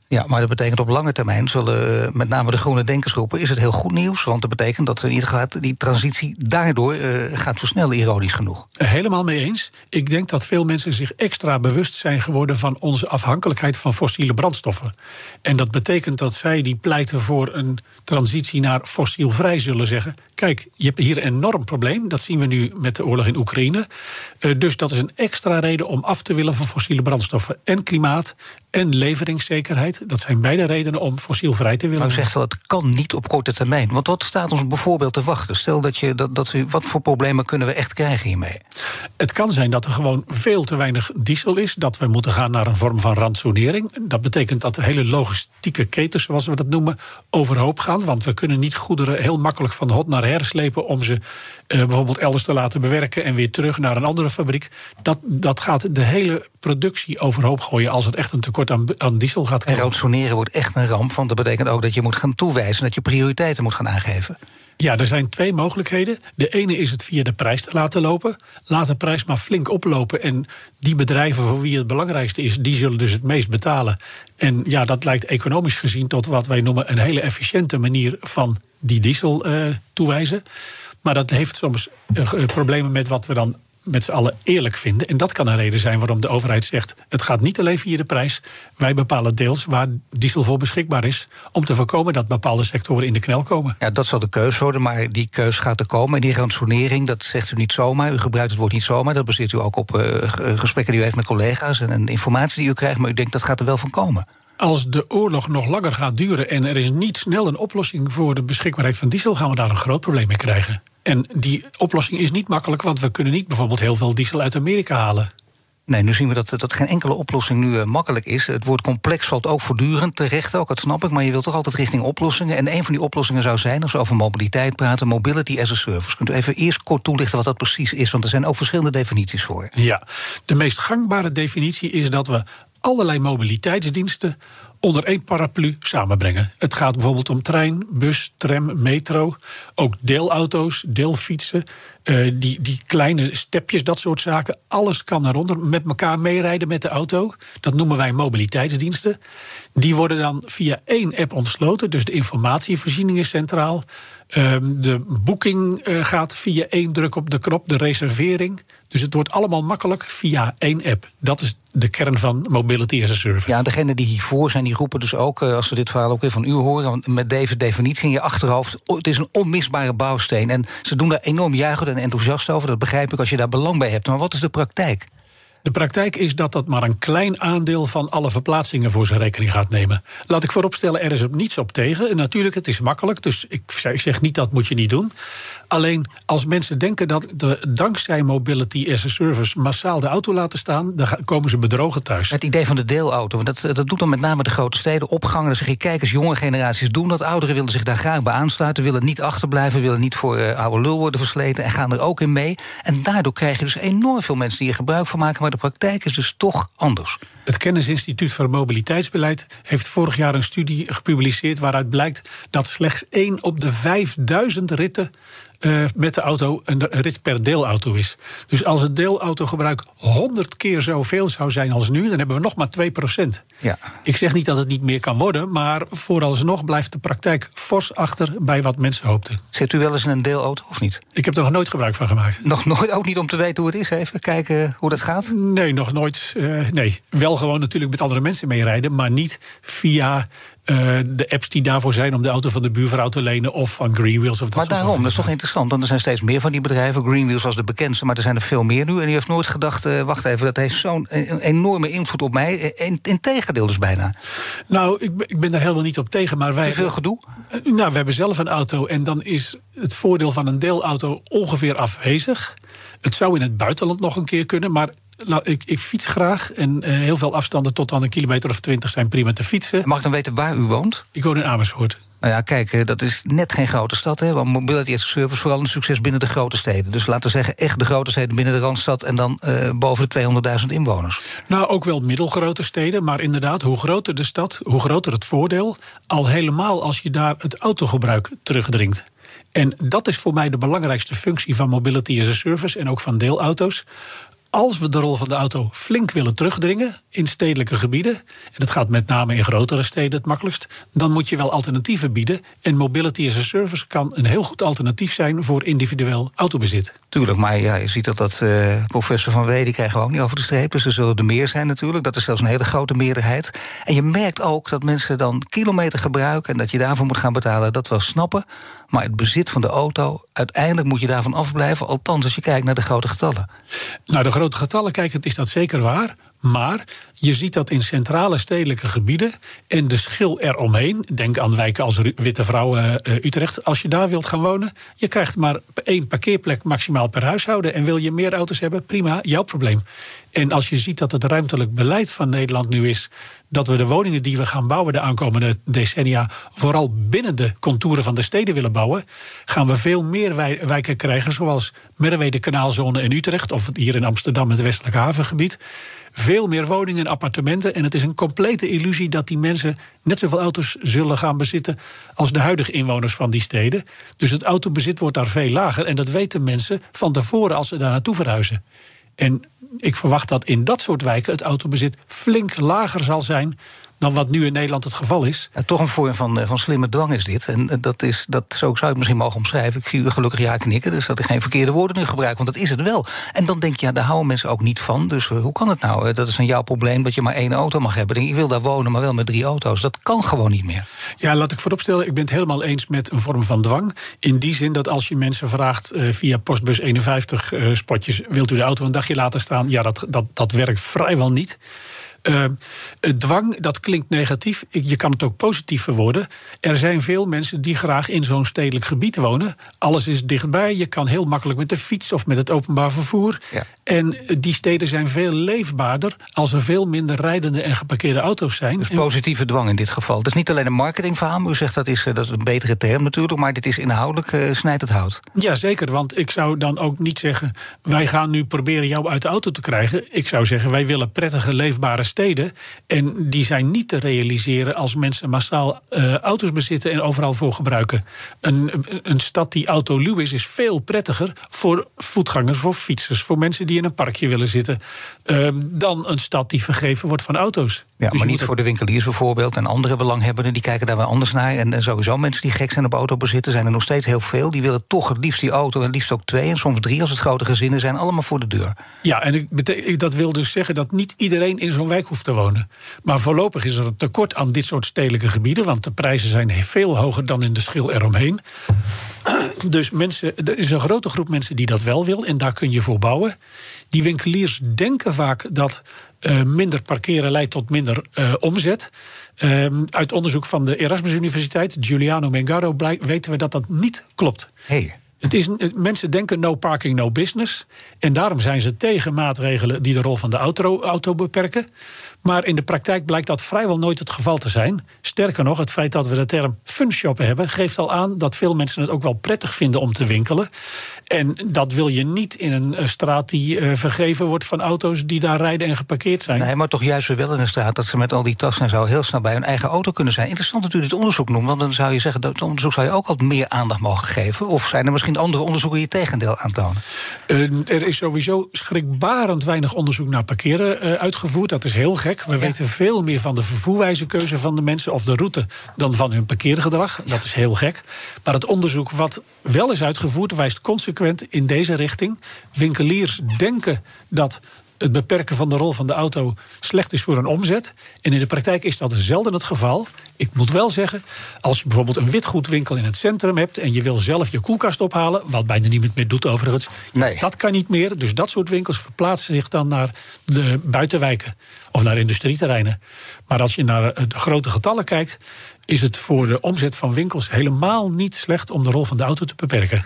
Ja, maar dat betekent op lange termijn zullen eh, met name de groene denkersgroepen... is het heel goed nieuws, want dat betekent dat in ieder geval die transitie daardoor uh, gaat versnellen, ironisch genoeg. Helemaal mee eens. Ik denk dat veel mensen zich extra bewust zijn geworden... van onze afhankelijkheid van fossiele brandstoffen. En dat betekent dat zij die pleiten voor een transitie naar fossielvrij zullen zeggen... kijk, je hebt hier een enorm probleem, dat zien we nu met de oorlog in Oekraïne. Uh, dus dat is een extra reden om af te willen van fossiele brandstoffen. En klimaat en leveringszekerheid. Dat zijn beide redenen om fossielvrij te willen. Nou, zegt wel, het kan niet op korte termijn. Want wat staat ons bijvoorbeeld te wachten? Stel dat je dat, dat wat voor problemen kunnen we echt krijgen hiermee? Het kan zijn dat er gewoon veel te weinig diesel is. Dat we moeten gaan naar een vorm van rantsoenering. Dat betekent dat de hele logistieke ketens, zoals we dat noemen, overhoop gaan. Want we kunnen niet goederen heel makkelijk van hot naar her slepen om ze uh, bijvoorbeeld elders te laten bewerken en weer terug naar een andere fabriek. Dat, dat gaat de hele productie overhoop gooien als het echt een tekort aan, aan diesel gaat komen. En rantsoeneren wordt echt een ramp, want dat betekent ook dat je moet gaan toewijzen, dat je prioriteiten moet gaan aangeven. Ja, er zijn twee mogelijkheden. De ene is het via de prijs te laten lopen. Laat de prijs maar flink oplopen. En die bedrijven voor wie het belangrijkste is, die zullen dus het meest betalen. En ja, dat lijkt economisch gezien tot wat wij noemen een hele efficiënte manier van die diesel uh, toewijzen. Maar dat heeft soms uh, problemen met wat we dan met z'n allen eerlijk vinden. En dat kan een reden zijn waarom de overheid zegt: het gaat niet alleen via de prijs. Wij bepalen deels waar diesel voor beschikbaar is. Om te voorkomen dat bepaalde sectoren in de knel komen. Ja, dat zal de keus worden, maar die keus gaat er komen. En die ransonering, dat zegt u niet zomaar. U gebruikt het woord niet zomaar. Dat baseert u ook op uh, gesprekken die u heeft met collega's en, en informatie die u krijgt. Maar u denkt dat gaat er wel van komen als de oorlog nog langer gaat duren en er is niet snel een oplossing voor de beschikbaarheid van diesel, gaan we daar een groot probleem mee krijgen. En die oplossing is niet makkelijk, want we kunnen niet bijvoorbeeld heel veel diesel uit Amerika halen. Nee, nu zien we dat, dat geen enkele oplossing nu uh, makkelijk is. Het woord complex valt ook voortdurend terecht, ook, dat snap ik. Maar je wilt toch altijd richting oplossingen. En een van die oplossingen zou zijn, als we over mobiliteit praten... mobility as a service. Kunt u even eerst kort toelichten wat dat precies is? Want er zijn ook verschillende definities voor. Ja, de meest gangbare definitie is dat we allerlei mobiliteitsdiensten onder één paraplu samenbrengen. Het gaat bijvoorbeeld om trein, bus, tram, metro, ook deelauto's, deelfietsen, uh, die, die kleine stepjes, dat soort zaken. Alles kan eronder met elkaar meerijden met de auto. Dat noemen wij mobiliteitsdiensten. Die worden dan via één app ontsloten, dus de informatievoorziening is centraal. Uh, de boeking uh, gaat via één druk op de knop, de reservering. Dus het wordt allemaal makkelijk via één app. Dat is de kern van Mobility as a Service. Ja, degenen die hiervoor zijn, die roepen dus ook, eh, als we dit verhaal ook weer van u horen, met deze definitie in je achterhoofd, het is een onmisbare bouwsteen. En ze doen daar enorm juichend en enthousiast over. Dat begrijp ik als je daar belang bij hebt. Maar wat is de praktijk? De praktijk is dat dat maar een klein aandeel van alle verplaatsingen voor zijn rekening gaat nemen. Laat ik vooropstellen, er is op niets op tegen. En natuurlijk, het is makkelijk, dus ik zeg niet dat moet je niet doen. Alleen als mensen denken dat de, dankzij Mobility as a Service massaal de auto laten staan, dan komen ze bedrogen thuis. Het idee van de deelauto, want dat, dat doet dan met name de grote steden opgangen. Dan zeg je, kijk eens, jonge generaties doen dat. Ouderen willen zich daar graag bij aansluiten, willen niet achterblijven, willen niet voor uh, oude lul worden versleten en gaan er ook in mee. En daardoor krijg je dus enorm veel mensen die er gebruik van maken, maar de praktijk is dus toch anders. Het Kennisinstituut voor Mobiliteitsbeleid heeft vorig jaar een studie gepubliceerd waaruit blijkt dat slechts 1 op de 5000 ritten uh, met de auto een rit per deelauto is. Dus als het deelautogebruik 100 keer zoveel zou zijn als nu, dan hebben we nog maar 2% Ja. Ik zeg niet dat het niet meer kan worden, maar vooralsnog blijft de praktijk fors achter bij wat mensen hoopten. Zit u wel eens in een deelauto of niet? Ik heb er nog nooit gebruik van gemaakt. Nog nooit, ook niet om te weten hoe het is, even kijken hoe dat gaat? Nee, nog nooit. Uh, nee, wel gewoon natuurlijk met andere mensen meerijden, maar niet via uh, de apps die daarvoor zijn om de auto van de buurvrouw te lenen of van Greenwheels. Of dat maar daarom, dat is toch interessant, want er zijn steeds meer van die bedrijven. Greenwheels was de bekendste, maar er zijn er veel meer nu. En u heeft nooit gedacht, uh, wacht even, dat heeft zo'n enorme invloed op mij. In, in tegendeel dus bijna. Nou, ik, ik ben daar helemaal niet op tegen, maar wij... Te veel gedoe? Uh, nou, we hebben zelf een auto en dan is het voordeel van een deelauto ongeveer afwezig. Het zou in het buitenland nog een keer kunnen, maar nou, ik, ik, fiets graag en uh, heel veel afstanden tot aan een kilometer of twintig zijn prima te fietsen. Mag ik dan weten waar u woont? Ik woon in Amersfoort. Nou ja, kijk, uh, dat is net geen grote stad. Hè? Want Mobility as a Service vooral een succes binnen de grote steden. Dus laten we zeggen, echt de grote steden binnen de Randstad... en dan uh, boven de 200.000 inwoners. Nou, ook wel middelgrote steden. Maar inderdaad, hoe groter de stad, hoe groter het voordeel. Al helemaal als je daar het autogebruik terugdringt. En dat is voor mij de belangrijkste functie van Mobility as a Service... en ook van deelauto's als we de rol van de auto flink willen terugdringen in stedelijke gebieden, en dat gaat met name in grotere steden het makkelijkst, dan moet je wel alternatieven bieden. En mobility as a service kan een heel goed alternatief zijn voor individueel autobezit. Tuurlijk, maar ja, je ziet dat dat uh, professor Van Wee, die krijgen we ook niet over de streep. Dus er zullen er meer zijn natuurlijk. Dat is zelfs een hele grote meerderheid. En je merkt ook dat mensen dan kilometer gebruiken en dat je daarvoor moet gaan betalen. Dat wel snappen. Maar het bezit van de auto, uiteindelijk moet je daarvan afblijven. Althans, als je kijkt naar de grote getallen. Nou, de grote getallen kijkend is dat zeker waar. Maar je ziet dat in centrale stedelijke gebieden en de schil eromheen. Denk aan wijken als Witte Vrouwen uh, Utrecht. Als je daar wilt gaan wonen, je krijgt maar één parkeerplek maximaal per huishouden. En wil je meer auto's hebben, prima, jouw probleem. En als je ziet dat het ruimtelijk beleid van Nederland nu is dat we de woningen die we gaan bouwen de aankomende decennia vooral binnen de contouren van de steden willen bouwen, gaan we veel meer wijken krijgen, zoals Merwede Kanaalzone in Utrecht of hier in Amsterdam het Westelijk Havengebied. Veel meer woningen en appartementen. En het is een complete illusie dat die mensen net zoveel auto's zullen gaan bezitten als de huidige inwoners van die steden. Dus het autobezit wordt daar veel lager. En dat weten mensen van tevoren als ze daar naartoe verhuizen. En ik verwacht dat in dat soort wijken het autobezit flink lager zal zijn dan wat nu in Nederland het geval is. toch een vorm van, eh, van slimme dwang is dit. En eh, dat is, dat, zo zou het misschien mogen omschrijven. Ik zie u gelukkig ja knikken, dus dat ik geen verkeerde woorden nu gebruik. Want dat is het wel. En dan denk je, ja, daar houden mensen ook niet van. Dus eh, hoe kan het nou? Dat is een jouw probleem dat je maar één auto mag hebben. Ik wil daar wonen, maar wel met drie auto's. Dat kan gewoon niet meer. Ja, laat ik vooropstellen, ik ben het helemaal eens met een vorm van dwang. In die zin dat als je mensen vraagt via postbus 51 spotjes... wilt u de auto een dagje laten staan? Ja, dat, dat, dat werkt vrijwel niet. Uh, dwang, dat klinkt negatief. Je kan het ook positief verwoorden. Er zijn veel mensen die graag in zo'n stedelijk gebied wonen. Alles is dichtbij. Je kan heel makkelijk met de fiets of met het openbaar vervoer. Ja. En die steden zijn veel leefbaarder als er veel minder rijdende en geparkeerde auto's zijn. Dus positieve dwang in dit geval. Het is niet alleen een marketingverhaal. U zegt dat is, eh, dat is een betere term natuurlijk. Maar dit is inhoudelijk uh, snijdt het hout. Ja, zeker. Want ik zou dan ook niet zeggen. Wij gaan nu proberen jou uit de auto te krijgen. Ik zou zeggen, wij willen prettige, leefbare steden. En die zijn niet te realiseren als mensen massaal uh, auto's bezitten en overal voor gebruiken. Een, een stad die autoluw is, is veel prettiger voor voetgangers, voor fietsers, voor mensen die in een parkje willen zitten. Uh, dan een stad die vergeven wordt van auto's. Ja, dus maar niet voor de winkeliers bijvoorbeeld en andere belanghebbenden, die kijken daar wel anders naar. En, en sowieso mensen die gek zijn op autobezitten, zijn er nog steeds heel veel. Die willen toch het liefst die auto en het liefst ook twee en soms drie als het grote gezinnen zijn, allemaal voor de deur. Ja, en ik, dat wil dus zeggen dat niet iedereen in zo'n wijk hoeft te wonen. Maar voorlopig is er een tekort aan dit soort stedelijke gebieden, want de prijzen zijn veel hoger dan in de schil eromheen. Dus mensen, er is een grote groep mensen die dat wel wil en daar kun je voor bouwen. Die winkeliers denken vaak dat uh, minder parkeren leidt tot minder uh, omzet. Uh, uit onderzoek van de Erasmus Universiteit, Giuliano Mengaro, weten we dat dat niet klopt. Hey. Het is, mensen denken no parking, no business. En daarom zijn ze tegen maatregelen die de rol van de auto, auto beperken. Maar in de praktijk blijkt dat vrijwel nooit het geval te zijn. Sterker nog, het feit dat we de term funshoppen hebben, geeft al aan dat veel mensen het ook wel prettig vinden om te winkelen. En dat wil je niet in een straat die uh, vergeven wordt van auto's die daar rijden en geparkeerd zijn. Nee, maar toch juist wel in een straat dat ze met al die tassen en zo heel snel bij hun eigen auto kunnen zijn. Interessant natuurlijk het onderzoek noemen, want dan zou je zeggen dat het onderzoek zou je ook wat meer aandacht mogen geven. Of zijn er misschien andere onderzoeken die je tegendeel aantonen? Uh, er is sowieso schrikbarend weinig onderzoek naar parkeren uh, uitgevoerd. Dat is heel gek. We weten veel meer van de vervoerwijzekeuze van de mensen of de route dan van hun parkeergedrag. Dat is heel gek. Maar het onderzoek wat wel is uitgevoerd wijst consequent in deze richting. Winkeliers denken dat het beperken van de rol van de auto slecht is voor een omzet. En in de praktijk is dat zelden het geval. Ik moet wel zeggen, als je bijvoorbeeld een witgoedwinkel in het centrum hebt en je wil zelf je koelkast ophalen, wat bijna niemand meer doet overigens, nee. dat kan niet meer. Dus dat soort winkels verplaatsen zich dan naar de buitenwijken of naar industrieterreinen. Maar als je naar de grote getallen kijkt, is het voor de omzet van winkels helemaal niet slecht om de rol van de auto te beperken.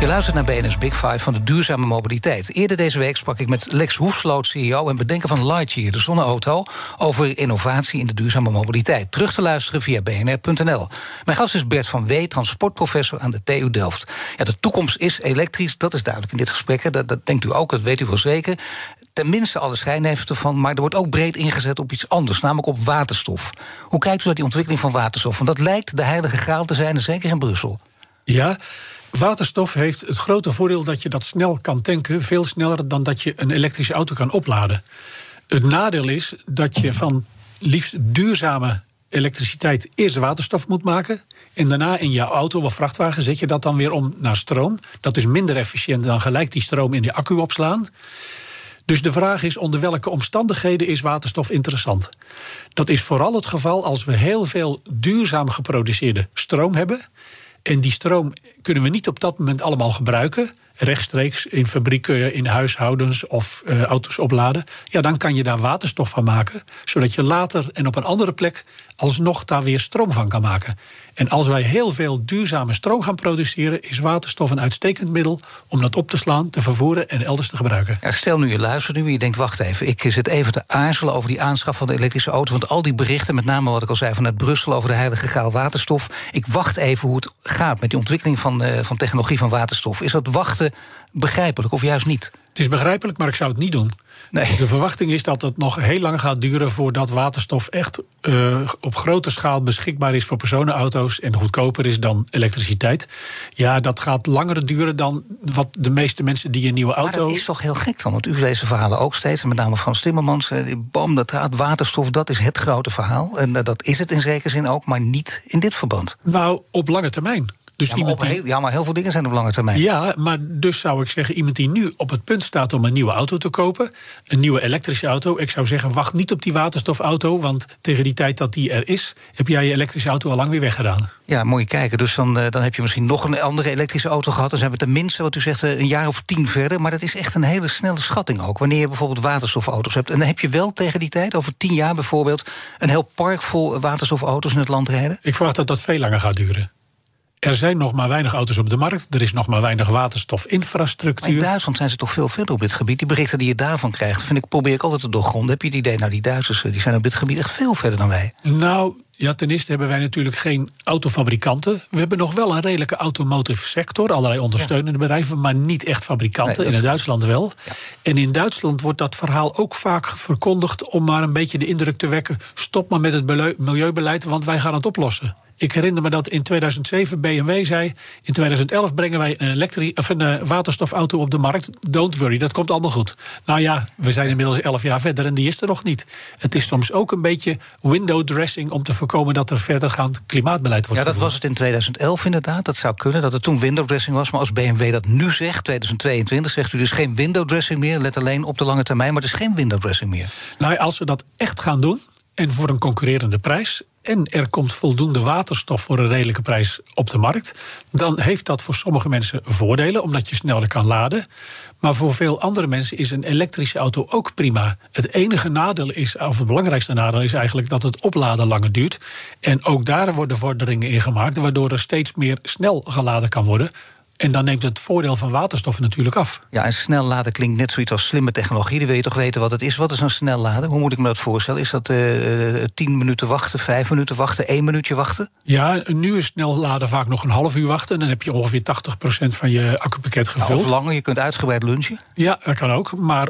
Je luistert naar BNS Big Five van de duurzame mobiliteit. Eerder deze week sprak ik met Lex Hoefsloot, CEO en bedenker van Lightyear, de zonneauto, over innovatie in de duurzame mobiliteit. Terug te luisteren via bnr.nl. Mijn gast is Bert van Wee, transportprofessor aan de TU Delft. Ja, de toekomst is elektrisch, dat is duidelijk in dit gesprek. Dat, dat denkt u ook, dat weet u wel zeker. Tenminste, alle schijn heeft ervan, maar er wordt ook breed ingezet op iets anders, namelijk op waterstof. Hoe kijkt u naar die ontwikkeling van waterstof? Want dat lijkt de heilige graal te zijn, zeker in Brussel. Ja, Waterstof heeft het grote voordeel dat je dat snel kan tanken, veel sneller dan dat je een elektrische auto kan opladen. Het nadeel is dat je van liefst duurzame elektriciteit eerst waterstof moet maken. En daarna in jouw auto of vrachtwagen zet je dat dan weer om naar stroom. Dat is minder efficiënt dan gelijk die stroom in de accu opslaan. Dus de vraag is onder welke omstandigheden is waterstof interessant? Dat is vooral het geval als we heel veel duurzaam geproduceerde stroom hebben. En die stroom kunnen we niet op dat moment allemaal gebruiken. Rechtstreeks in fabrieken, in huishoudens of uh, auto's opladen. Ja, dan kan je daar waterstof van maken. Zodat je later en op een andere plek alsnog daar weer stroom van kan maken. En als wij heel veel duurzame stroom gaan produceren, is waterstof een uitstekend middel om dat op te slaan, te vervoeren en elders te gebruiken. Stel nu je luistert nu en je denkt: wacht even, ik zit even te aarzelen over die aanschaf van de elektrische auto. Want al die berichten, met name wat ik al zei vanuit Brussel over de heilige graal waterstof. Ik wacht even hoe het gaat met die ontwikkeling van, uh, van technologie van waterstof. Is dat wachten begrijpelijk of juist niet? Het is begrijpelijk, maar ik zou het niet doen. Nee. De verwachting is dat het nog heel lang gaat duren voordat waterstof echt uh, op grote schaal beschikbaar is voor personenauto's en goedkoper is dan elektriciteit. Ja, dat gaat langer duren dan wat de meeste mensen die een nieuwe auto. Maar dat is toch heel gek dan? Want u leest de verhalen ook steeds, met name van Timmermans. Uh, bam, dat gaat waterstof, dat is het grote verhaal. En uh, dat is het in zekere zin ook, maar niet in dit verband. Nou, op lange termijn. Dus ja, maar heel, ja, maar heel veel dingen zijn op lange termijn. Ja, maar dus zou ik zeggen, iemand die nu op het punt staat om een nieuwe auto te kopen, een nieuwe elektrische auto, ik zou zeggen, wacht niet op die waterstofauto, want tegen die tijd dat die er is, heb jij je elektrische auto al lang weer weggedaan. Ja, mooi kijken. Dus dan, dan heb je misschien nog een andere elektrische auto gehad. Dan zijn we tenminste, wat u zegt, een jaar of tien verder. Maar dat is echt een hele snelle schatting ook. Wanneer je bijvoorbeeld waterstofauto's hebt. En dan heb je wel tegen die tijd, over tien jaar bijvoorbeeld, een heel park vol waterstofauto's in het land rijden. Ik verwacht dat dat veel langer gaat duren. Er zijn nog maar weinig auto's op de markt. Er is nog maar weinig waterstofinfrastructuur. in Duitsland zijn ze toch veel verder op dit gebied. Die berichten die je daarvan krijgt, vind ik, probeer ik altijd te doorgronden. Heb je het idee, nou, die Duitsers die zijn op dit gebied echt veel verder dan wij? Nou, ja, ten eerste hebben wij natuurlijk geen autofabrikanten. We hebben nog wel een redelijke automotive sector, allerlei ondersteunende bedrijven, maar niet echt fabrikanten. Nee, in Duitsland wel. Ja. En in Duitsland wordt dat verhaal ook vaak verkondigd om maar een beetje de indruk te wekken: stop maar met het milieubeleid, want wij gaan het oplossen. Ik herinner me dat in 2007 BMW zei: in 2011 brengen wij een, elektri of een uh, waterstofauto op de markt. Don't worry, dat komt allemaal goed. Nou ja, we zijn inmiddels 11 jaar verder en die is er nog niet. Het is soms ook een beetje window dressing om te voorkomen dat er verdergaand klimaatbeleid wordt. Ja, dat was het in 2011 inderdaad. Dat zou kunnen dat het toen window dressing was. Maar als BMW dat nu zegt, 2022, zegt u dus geen window dressing meer. Let alleen op de lange termijn, maar het is geen window dressing meer. Nou, als we dat echt gaan doen en voor een concurrerende prijs en er komt voldoende waterstof voor een redelijke prijs op de markt, dan heeft dat voor sommige mensen voordelen, omdat je sneller kan laden. Maar voor veel andere mensen is een elektrische auto ook prima. Het enige nadeel is, of het belangrijkste nadeel is eigenlijk dat het opladen langer duurt. En ook daar worden vorderingen in gemaakt, waardoor er steeds meer snel geladen kan worden. En dan neemt het voordeel van waterstof natuurlijk af. Ja, en snel laden klinkt net zoiets als slimme technologie. Dan wil je toch weten wat het is. Wat is een snel laden? Hoe moet ik me dat voorstellen? Is dat uh, tien minuten wachten, vijf minuten wachten, één minuutje wachten? Ja, nu is snel laden vaak nog een half uur wachten. En dan heb je ongeveer 80% van je accupakket gevuld. Nou, of langer, je kunt uitgebreid lunchen. Ja, dat kan ook. Maar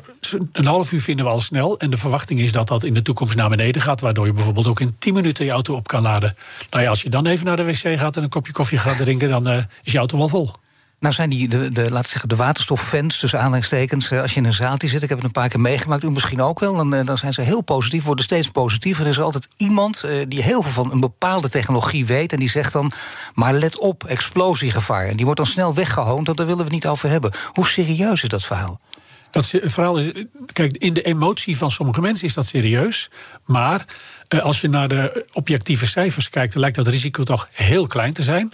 een half uur vinden we al snel. En de verwachting is dat dat in de toekomst naar beneden gaat. Waardoor je bijvoorbeeld ook in 10 minuten je auto op kan laden. Nou ja, als je dan even naar de wc gaat en een kopje koffie gaat drinken, dan uh, is je auto wel vol. Nou zijn die, de, de, zeggen, de waterstoffans, tussen aanhalingstekens... Eh, als je in een zaaltje zit, ik heb het een paar keer meegemaakt... u misschien ook wel, dan, eh, dan zijn ze heel positief, worden steeds positiever. Er is altijd iemand uh, die heel veel van een bepaalde technologie weet... en die zegt dan, maar let op, explosiegevaar. En die wordt dan snel weggehoond, want daar willen we het niet over hebben. Hoe serieus is dat verhaal? Dat verhaal is, kijk, in de emotie van sommige mensen is dat serieus. Maar als je naar de objectieve cijfers kijkt, dan lijkt dat risico toch heel klein te zijn.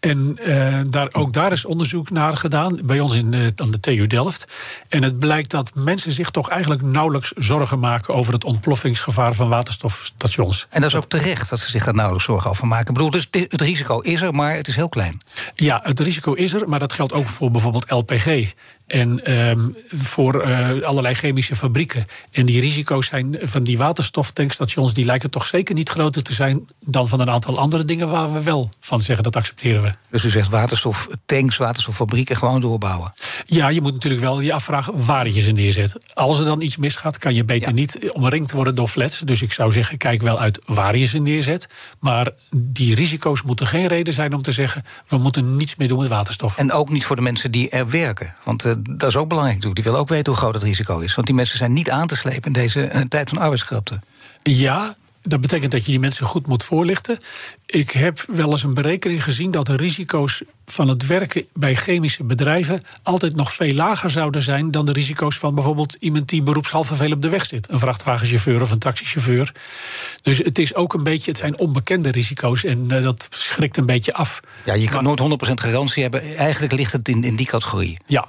En uh, daar, ook daar is onderzoek naar gedaan, bij ons in de, aan de TU Delft. En het blijkt dat mensen zich toch eigenlijk nauwelijks zorgen maken over het ontploffingsgevaar van waterstofstations. En dat is ook terecht dat ze zich daar nauwelijks zorgen over maken. Ik bedoel, dus het risico is er, maar het is heel klein. Ja, het risico is er, maar dat geldt ook voor bijvoorbeeld LPG. En um, voor uh, allerlei chemische fabrieken. En die risico's zijn van die waterstoftankstations... die lijken toch zeker niet groter te zijn... dan van een aantal andere dingen waar we wel van zeggen... dat accepteren we. Dus u zegt waterstoftanks, waterstoffabrieken gewoon doorbouwen? Ja, je moet natuurlijk wel je afvragen waar je ze neerzet. Als er dan iets misgaat, kan je beter ja. niet omringd worden door flats. Dus ik zou zeggen, kijk wel uit waar je ze neerzet. Maar die risico's moeten geen reden zijn om te zeggen... we moeten niets meer doen met waterstof. En ook niet voor de mensen die er werken. Want uh, dat is ook belangrijk. Die willen ook weten hoe groot het risico is. Want die mensen zijn niet aan te slepen in deze uh, tijd van arbeidskrapte. Ja, dat betekent dat je die mensen goed moet voorlichten. Ik heb wel eens een berekening gezien dat de risico's van het werken bij chemische bedrijven altijd nog veel lager zouden zijn dan de risico's van bijvoorbeeld iemand die beroepshalve veel op de weg zit. Een vrachtwagenchauffeur of een taxichauffeur. Dus het is ook een beetje, het zijn onbekende risico's en uh, dat schrikt een beetje af. Ja, je kan maar, nooit 100% garantie hebben. Eigenlijk ligt het in, in die categorie. Ja,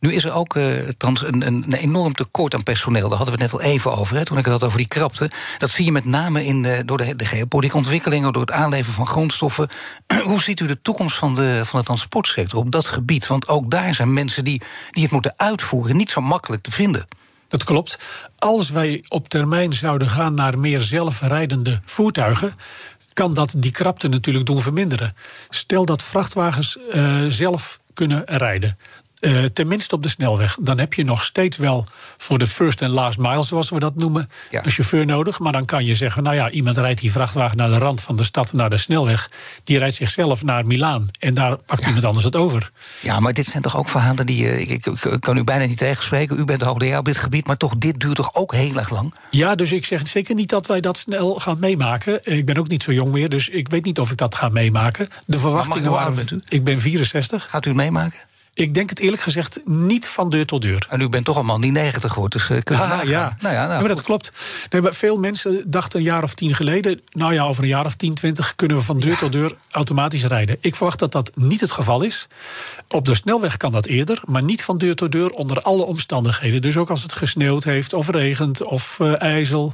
nu is er ook trans, een, een, enorm tekort aan personeel. Daar hadden we het net al even over, hè, toen ik het had over die krapte. Dat zie je met name in de, door de, de geopolitieke ontwikkelingen... door het aanleveren van grondstoffen. Hoe ziet u de toekomst van de, van de transportsector op dat gebied? Want ook daar zijn mensen die, die het moeten uitvoeren... niet zo makkelijk te vinden. Dat klopt. Als wij op termijn zouden gaan naar meer zelfrijdende voertuigen kan dat die krapte natuurlijk doen verminderen. Stel dat vrachtwagens uh, zelf kunnen rijden. Uh, tenminste op de snelweg. Dan heb je nog steeds wel voor de first and last mile, zoals we dat noemen, ja. een chauffeur nodig. Maar dan kan je zeggen: nou ja, iemand rijdt die vrachtwagen naar de rand van de stad, naar de snelweg. Die rijdt zichzelf naar Milaan. En daar pakt ja. iemand anders het over. Ja, maar dit zijn toch ook verhalen die. Uh, ik, ik, ik, kan u bijna niet tegenspreken. U bent hoogleraar op dit gebied. Maar toch, dit duurt toch ook heel erg lang? Ja, dus ik zeg zeker niet dat wij dat snel gaan meemaken. Ik ben ook niet zo jong meer, dus ik weet niet of ik dat ga meemaken. De verwachtingen waren. Ik ben 64. Gaat u het meemaken? Ik denk het eerlijk gezegd niet van deur tot deur. En u bent toch allemaal niet 90 geworden, dus uh, kun je ah, ja. Nou ja, nou, maar dat klopt. Nee, maar veel mensen dachten een jaar of tien geleden... nou ja, over een jaar of 10, 20 kunnen we van deur ja. tot deur automatisch rijden. Ik verwacht dat dat niet het geval is. Op de snelweg kan dat eerder, maar niet van deur tot deur... onder alle omstandigheden. Dus ook als het gesneeuwd heeft of regent of uh, ijzel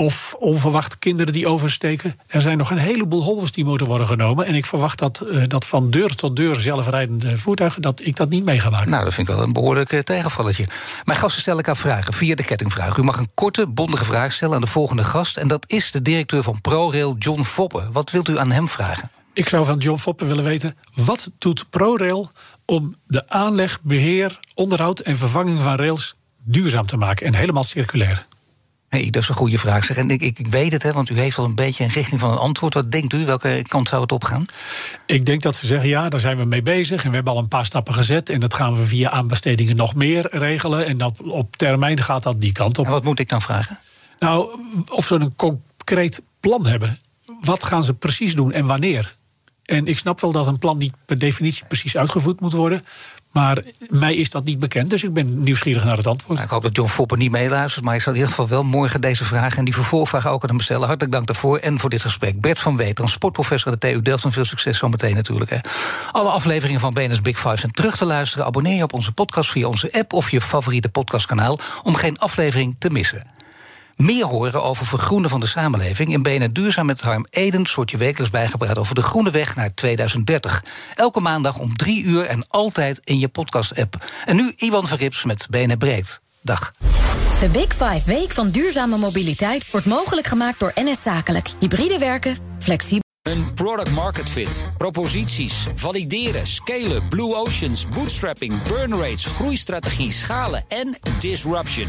of onverwacht kinderen die oversteken. Er zijn nog een heleboel hobbels die moeten worden genomen. En ik verwacht dat, uh, dat van deur tot deur zelfrijdende voertuigen... dat ik dat niet mee ga maken. Nou, dat vind ik wel een behoorlijk uh, tegenvalletje. Mijn gasten stellen elkaar vragen via de kettingvraag. U mag een korte, bondige vraag stellen aan de volgende gast. En dat is de directeur van ProRail, John Foppe. Wat wilt u aan hem vragen? Ik zou van John Foppe willen weten... wat doet ProRail om de aanleg, beheer, onderhoud en vervanging van rails duurzaam te maken... en helemaal circulair? Hey, dat is een goede vraag. Zeg. En ik, ik, weet het, hè, want u heeft al een beetje een richting van een antwoord. Wat denkt u? Welke kant zou het opgaan? Ik denk dat ze zeggen, ja, daar zijn we mee bezig. En we hebben al een paar stappen gezet. En dat gaan we via aanbestedingen nog meer regelen. En dat, op termijn gaat dat die kant op. En wat moet ik dan vragen? Nou, of ze een concreet plan hebben. Wat gaan ze precies doen en wanneer? En ik snap wel dat een plan niet per definitie precies uitgevoerd moet worden. Maar mij is dat niet bekend, dus ik ben nieuwsgierig naar het antwoord. Nou, ik hoop dat John Foppen niet meeluistert, maar ik zal in ieder geval wel morgen deze vraag en die vervolgvraag ook aan hem stellen. Hartelijk dank daarvoor en voor dit gesprek. Bert van Weet, transportprofessor aan de TU Delft en veel succes zometeen natuurlijk. Hè. Alle afleveringen van BNS Big Five zijn terug te luisteren. Abonneer je op onze podcast via onze app of je favoriete podcastkanaal om geen aflevering te missen. Meer horen over vergroenen van de samenleving. In BNR Duurzaam met Harm Edens wordt je wekelijks bijgepraat over de groene weg naar 2030. Elke maandag om drie uur en altijd in je podcast-app. En nu Iwan Verrips met BNR Breed. Dag. De Big Five Week van duurzame mobiliteit wordt mogelijk gemaakt door NS Zakelijk. Hybride werken, flexibel. Een product market fit, proposities, valideren, scalen, blue oceans, bootstrapping, burn rates, groeistrategie, schalen en disruption.